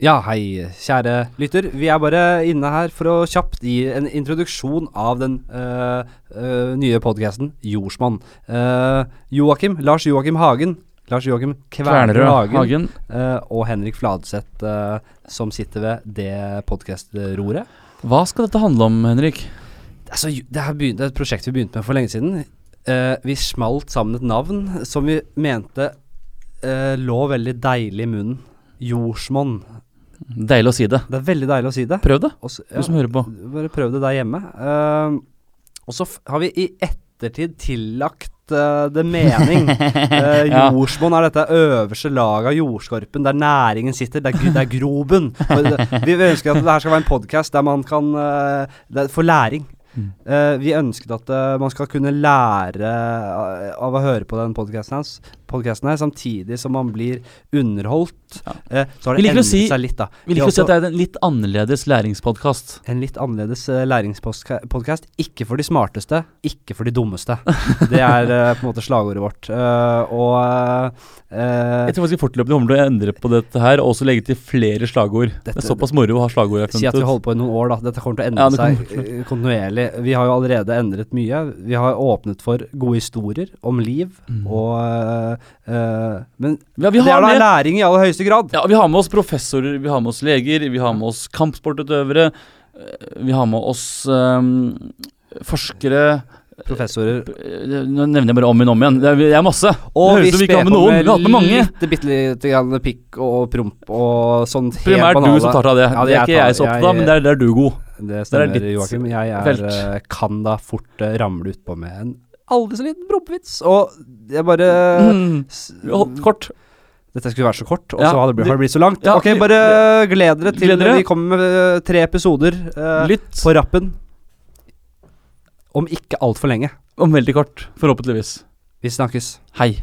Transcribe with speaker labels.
Speaker 1: Ja, hei, kjære lytter. Vi er bare inne her for å kjapt gi en introduksjon av den øh, øh, nye podkasten Jordsmonn. Uh, Joakim, Lars Joakim Hagen, Lars Joakim Kvernerød Hagen,
Speaker 2: Hagen.
Speaker 1: øh, og Henrik Fladseth, som sitter ved det podkastroret.
Speaker 2: Hva skal dette handle om, Henrik?
Speaker 1: Altså, det, det er et prosjekt vi begynte med for lenge siden. Uh, vi smalt sammen et navn som vi mente uh, lå veldig deilig i munnen. Jordsmonn.
Speaker 2: Deilig å si det.
Speaker 1: Det er veldig deilig å si det.
Speaker 2: Prøv det,
Speaker 1: Også, ja,
Speaker 2: du som hører på.
Speaker 1: Bare prøv det der hjemme. Uh, og så har vi i ettertid tillagt uh, det mening.
Speaker 2: Uh,
Speaker 1: jordsmonn er dette øverste laget av jordskorpen, der næringen sitter. Det er, det er grobunn. Vi ønsker at det her skal være en podkast der man kan uh, det er læring.
Speaker 2: Mm.
Speaker 1: Eh, vi ønsket at uh, man skal kunne lære eh, av å høre på den podkasten her, samtidig som man blir underholdt.
Speaker 2: Ja.
Speaker 1: Uh, så har det endret
Speaker 2: si-
Speaker 1: seg litt, da.
Speaker 2: Vi liker å si at det er en litt annerledes læringspodkast.
Speaker 1: En litt annerledes uh, læringspodkast. Ikke for de smarteste, ikke for de dummeste. Det er på en måte slagordet vårt. Og
Speaker 2: Jeg tror faktisk fortløpende kommer til å endre på dette her, og også legge til flere slagord. det er såpass moro å ha slagord.
Speaker 1: Si at vi holder på i noen år, da. Dette kommer til å endre
Speaker 2: Ja,
Speaker 1: seg
Speaker 2: kommer
Speaker 1: eh. Vi har jo allerede endret mye. Vi har åpnet for gode historier om liv,
Speaker 2: Mm.
Speaker 1: og uh, Men
Speaker 2: Ja,
Speaker 1: det er da læring i aller høyeste grad.
Speaker 2: Ja, vi har med oss professorer, vi har med oss leger, vi har med oss kampsportutøvere. eh, Vi har med oss um, forskere
Speaker 1: Professorer.
Speaker 2: Nå nevner jeg bare om igjen om igjen. Det er, det masse.
Speaker 1: Og
Speaker 2: det
Speaker 1: vi
Speaker 2: med
Speaker 1: på med lite, bitte lite grann pikk og promp og sånn helt
Speaker 2: Primært du som tar deg av det.
Speaker 1: Ja,
Speaker 2: det er ikke
Speaker 1: tar-
Speaker 2: jeg så opptatt av, men det er der du er god.
Speaker 1: Det
Speaker 2: er
Speaker 1: stemmer,
Speaker 2: ditt
Speaker 1: Joakim. Jeg er, eh, kan da fort eh, ramle utpå med en aldri så liten prompevits. Og jeg bare
Speaker 2: Mm. Kort.
Speaker 1: Dette skulle være så kort, og
Speaker 2: Ja,
Speaker 1: så har det, blitt, har det blitt så langt.
Speaker 2: Ja,
Speaker 1: ok, bare gled dere til
Speaker 2: Gled
Speaker 1: vi kommer med eh, tre episoder eh,
Speaker 2: Lytt.
Speaker 1: på rappen. Om ikke altfor lenge.
Speaker 2: Om veldig kort, forhåpentligvis.
Speaker 1: Vi snakkes.
Speaker 2: Hei.